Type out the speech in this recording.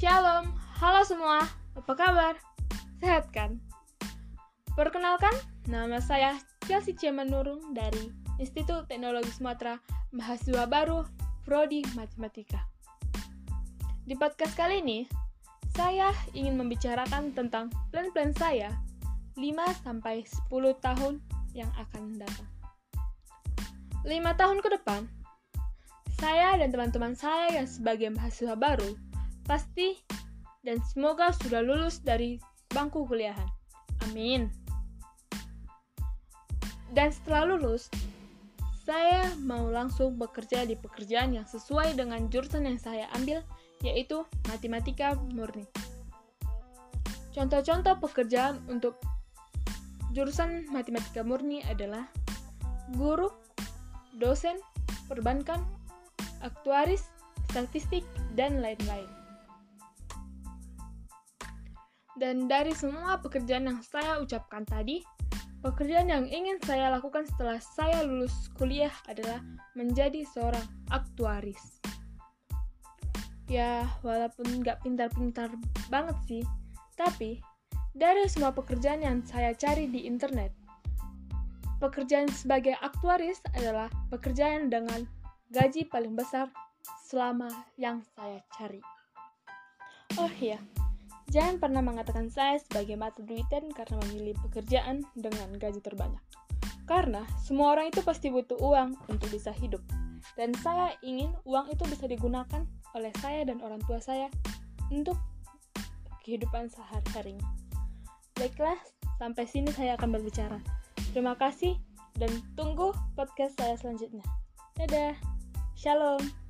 Halo semua, apa kabar? Sehat kan? Perkenalkan, nama saya Chelsea Ciamanurung dari Institut Teknologi Sumatera, mahasiswa baru Prodi Matematika. Di podcast kali ini, saya ingin membicarakan tentang plan-plan saya 5-10 tahun yang akan datang. 5 tahun ke depan, saya dan teman-teman saya yang sebagai mahasiswa baru pasti dan semoga sudah lulus dari bangku kuliahan. Amin. Dan setelah lulus, saya mau langsung bekerja di pekerjaan yang sesuai dengan jurusan yang saya ambil, yaitu matematika murni. Contoh-contoh pekerjaan untuk jurusan matematika murni adalah guru, dosen, perbankan, aktuaris, statistik, dan lain-lain. Dan dari semua pekerjaan yang saya ucapkan tadi, pekerjaan yang ingin saya lakukan setelah saya lulus kuliah adalah menjadi seorang aktuaris. Ya, walaupun nggak pintar-pintar banget sih, tapi dari semua pekerjaan yang saya cari di internet, pekerjaan sebagai aktuaris adalah pekerjaan dengan gaji paling besar selama yang saya cari. Oh iya, Jangan pernah mengatakan saya sebagai mata duitan karena memilih pekerjaan dengan gaji terbanyak. Karena semua orang itu pasti butuh uang untuk bisa hidup. Dan saya ingin uang itu bisa digunakan oleh saya dan orang tua saya untuk kehidupan sehari-harinya. Baiklah, sampai sini saya akan berbicara. Terima kasih dan tunggu podcast saya selanjutnya. Dadah. Shalom.